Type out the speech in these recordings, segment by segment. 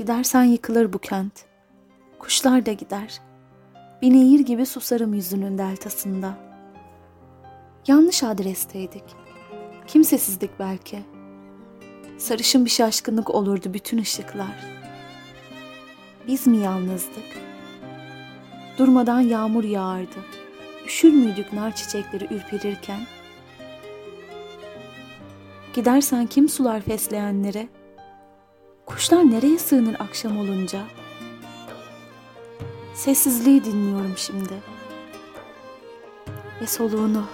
Gidersen yıkılır bu kent. Kuşlar da gider. Bir nehir gibi susarım yüzünün deltasında. Yanlış adresteydik. Kimsesizdik belki. Sarışın bir şaşkınlık olurdu bütün ışıklar. Biz mi yalnızdık? Durmadan yağmur yağardı. Üşür müydük nar çiçekleri ürperirken? Gidersen kim sular fesleğenlere? Kuşlar nereye sığınır akşam olunca? Sessizliği dinliyorum şimdi. Ve soluğunu.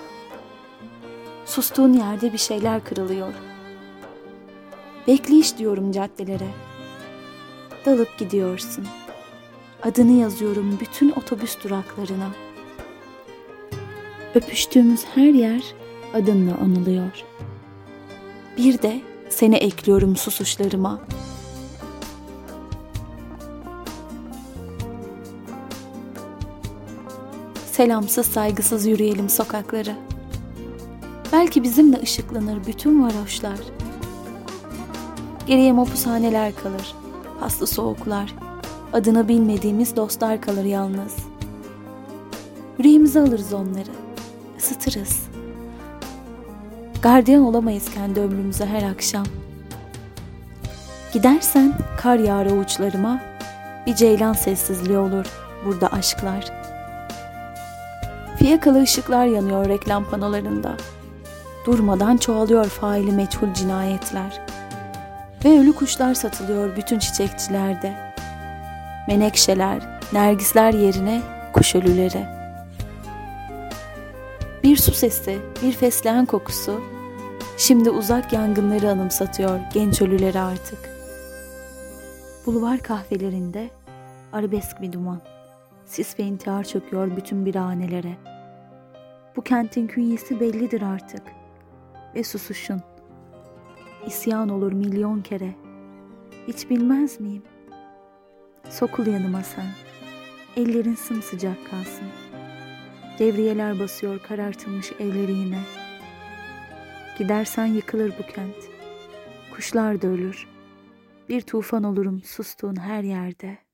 Sustuğun yerde bir şeyler kırılıyor. Bekleyiş diyorum caddelere. Dalıp gidiyorsun. Adını yazıyorum bütün otobüs duraklarına. Öpüştüğümüz her yer adınla anılıyor. Bir de seni ekliyorum susuşlarıma. Selamsız saygısız yürüyelim sokakları. Belki bizimle ışıklanır bütün varoşlar. Geriye mopushaneler kalır, paslı soğuklar, adını bilmediğimiz dostlar kalır yalnız. Yüreğimize alırız onları, ısıtırız. Gardiyan olamayız kendi ömrümüze her akşam. Gidersen kar yağar avuçlarıma, bir ceylan sessizliği olur burada aşklar. Fiyakalı ışıklar yanıyor reklam panolarında. Durmadan çoğalıyor faili meçhul cinayetler. Ve ölü kuşlar satılıyor bütün çiçekçilerde. Menekşeler, nergisler yerine kuş ölüleri. Bir su sesi, bir fesleğen kokusu, şimdi uzak yangınları anımsatıyor genç ölüleri artık. Bulvar kahvelerinde arabesk bir duman. Sis ve intihar çöküyor bütün birhanelere. Bu kentin künyesi bellidir artık. Ve susuşun. İsyan olur milyon kere. Hiç bilmez miyim? Sokul yanıma sen. Ellerin sımsıcak kalsın. Devriyeler basıyor karartılmış evleri yine. Gidersen yıkılır bu kent. Kuşlar da ölür. Bir tufan olurum sustuğun her yerde.''